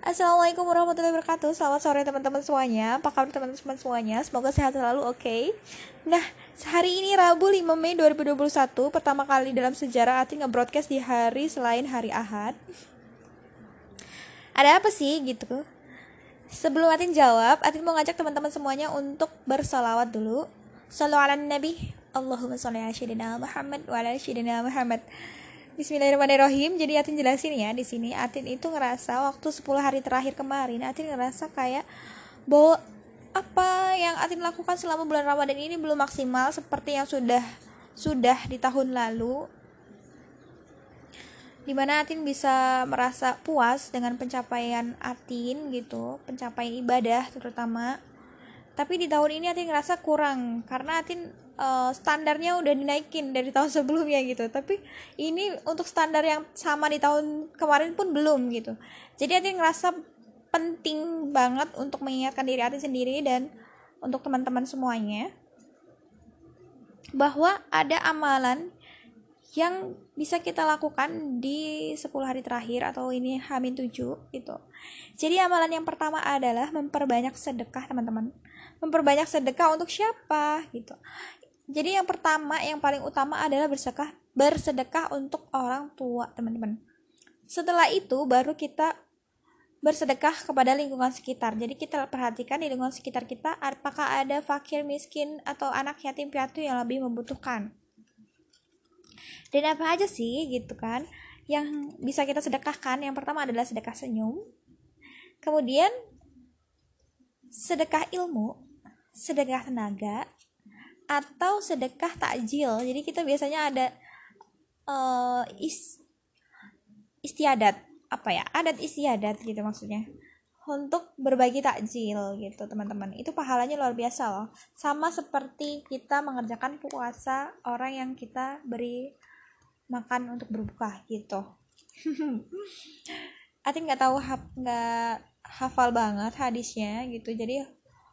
Assalamualaikum warahmatullahi wabarakatuh. Selamat sore teman-teman semuanya. Apa kabar teman-teman semuanya? Semoga sehat selalu oke? Okay? Nah hari ini Rabu 5 Mei 2021 Pertama kali dalam sejarah Atin nge-broadcast di hari selain hari Ahad. Ada apa sih gitu? Sebelum Atin jawab Atin mau ngajak teman-teman semuanya untuk bersalawat dulu. Sallu ala nabi. Allahumma salli ala Muhammad wa ala Muhammad Bismillahirrahmanirrahim. Jadi Atin jelasin ya di sini. Atin itu ngerasa waktu 10 hari terakhir kemarin Atin ngerasa kayak bahwa apa yang Atin lakukan selama bulan Ramadan ini belum maksimal seperti yang sudah sudah di tahun lalu. Di mana Atin bisa merasa puas dengan pencapaian Atin gitu, pencapaian ibadah terutama. Tapi di tahun ini Atin ngerasa kurang karena Atin uh, standarnya udah dinaikin dari tahun sebelumnya gitu. Tapi ini untuk standar yang sama di tahun kemarin pun belum gitu. Jadi Ati ngerasa penting banget untuk mengingatkan diri Ati sendiri dan untuk teman-teman semuanya bahwa ada amalan yang bisa kita lakukan di 10 hari terakhir atau ini Hamin 7 gitu. Jadi amalan yang pertama adalah memperbanyak sedekah, teman-teman. Memperbanyak sedekah untuk siapa gitu. Jadi yang pertama, yang paling utama adalah bersedekah, bersedekah untuk orang tua, teman-teman. Setelah itu baru kita bersedekah kepada lingkungan sekitar. Jadi kita perhatikan di lingkungan sekitar kita apakah ada fakir, miskin atau anak yatim piatu yang lebih membutuhkan. Dan apa aja sih gitu kan yang bisa kita sedekahkan? Yang pertama adalah sedekah senyum. Kemudian sedekah ilmu, sedekah tenaga, atau sedekah takjil jadi kita biasanya ada uh, is istiadat apa ya adat istiadat gitu maksudnya untuk berbagi takjil gitu teman-teman. Itu pahalanya luar biasa loh. Sama seperti kita mengerjakan puasa orang yang kita beri makan untuk berbuka gitu. Atin nggak tahu nggak hafal banget hadisnya gitu. Jadi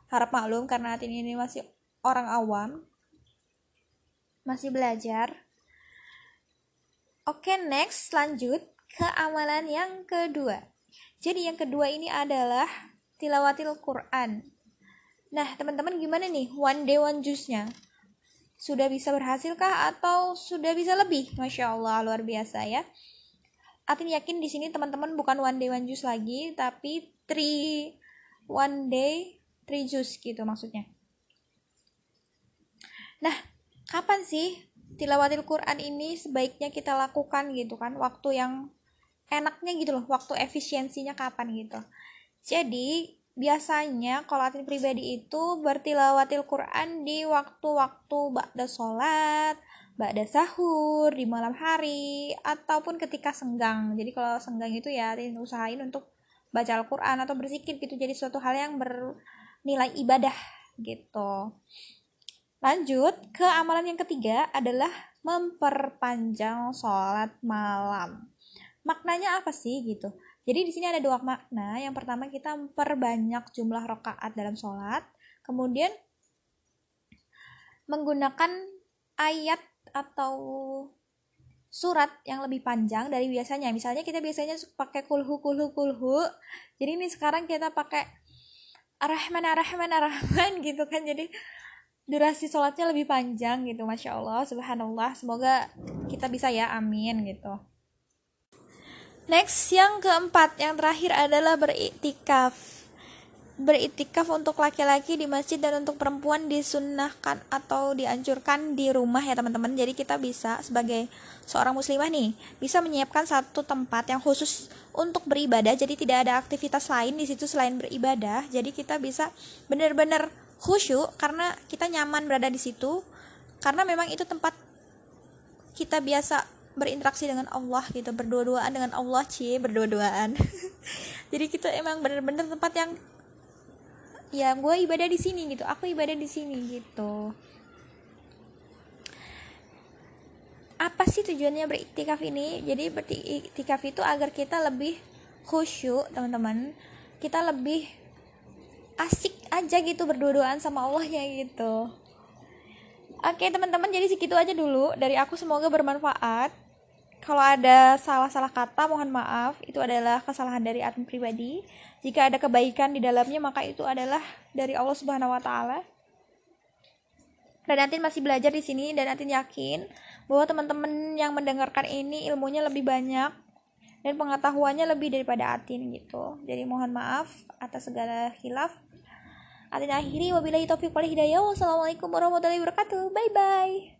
harap maklum karena Atin ini masih orang awam masih belajar. Oke next lanjut ke amalan yang kedua jadi yang kedua ini adalah tilawatil Quran. Nah teman-teman gimana nih? One day one juice-nya? Sudah bisa berhasilkah atau sudah bisa lebih? Masya Allah luar biasa ya. Atin yakin di sini teman-teman bukan one day one juice lagi tapi three one day three juice gitu maksudnya. Nah, kapan sih tilawatil Quran ini sebaiknya kita lakukan gitu kan? Waktu yang enaknya gitu loh, waktu efisiensinya kapan gitu. Jadi, biasanya kalau atin pribadi itu bertilawatil Quran di waktu-waktu ba'da sholat, ba'da sahur, di malam hari, ataupun ketika senggang. Jadi kalau senggang itu ya usahain untuk baca Al-Quran atau berzikir gitu. Jadi suatu hal yang bernilai ibadah gitu. Lanjut ke amalan yang ketiga adalah memperpanjang sholat malam. Maknanya apa sih gitu? Jadi di sini ada dua makna. Yang pertama kita memperbanyak jumlah rakaat dalam sholat. Kemudian menggunakan ayat atau surat yang lebih panjang dari biasanya. Misalnya kita biasanya pakai kulhu kulhu kulhu. Jadi ini sekarang kita pakai arahman arahman arahman gitu kan. Jadi durasi sholatnya lebih panjang gitu masya Allah subhanallah semoga kita bisa ya amin gitu next yang keempat yang terakhir adalah beriktikaf beriktikaf untuk laki-laki di masjid dan untuk perempuan disunnahkan atau dianjurkan di rumah ya teman-teman. Jadi kita bisa sebagai seorang muslimah nih bisa menyiapkan satu tempat yang khusus untuk beribadah. Jadi tidak ada aktivitas lain di situ selain beribadah. Jadi kita bisa benar-benar khusyuk karena kita nyaman berada di situ. Karena memang itu tempat kita biasa berinteraksi dengan Allah gitu berdua-duaan dengan Allah cie berdua-duaan. Jadi kita emang bener-bener tempat yang ya gue ibadah di sini gitu aku ibadah di sini gitu. Apa sih tujuannya beriktikaf ini? Jadi beriktikaf itu agar kita lebih khusyuk teman-teman. Kita lebih asik aja gitu berdua-duaan sama Allah ya gitu. Oke teman-teman jadi segitu aja dulu dari aku. Semoga bermanfaat kalau ada salah-salah kata mohon maaf itu adalah kesalahan dari admin pribadi jika ada kebaikan di dalamnya maka itu adalah dari Allah Subhanahu wa taala dan nanti masih belajar di sini dan nanti yakin bahwa teman-teman yang mendengarkan ini ilmunya lebih banyak dan pengetahuannya lebih daripada Atin gitu. Jadi mohon maaf atas segala khilaf. Atin akhiri wabillahi taufiq wal hidayah. Wassalamualaikum warahmatullahi wabarakatuh. Bye bye.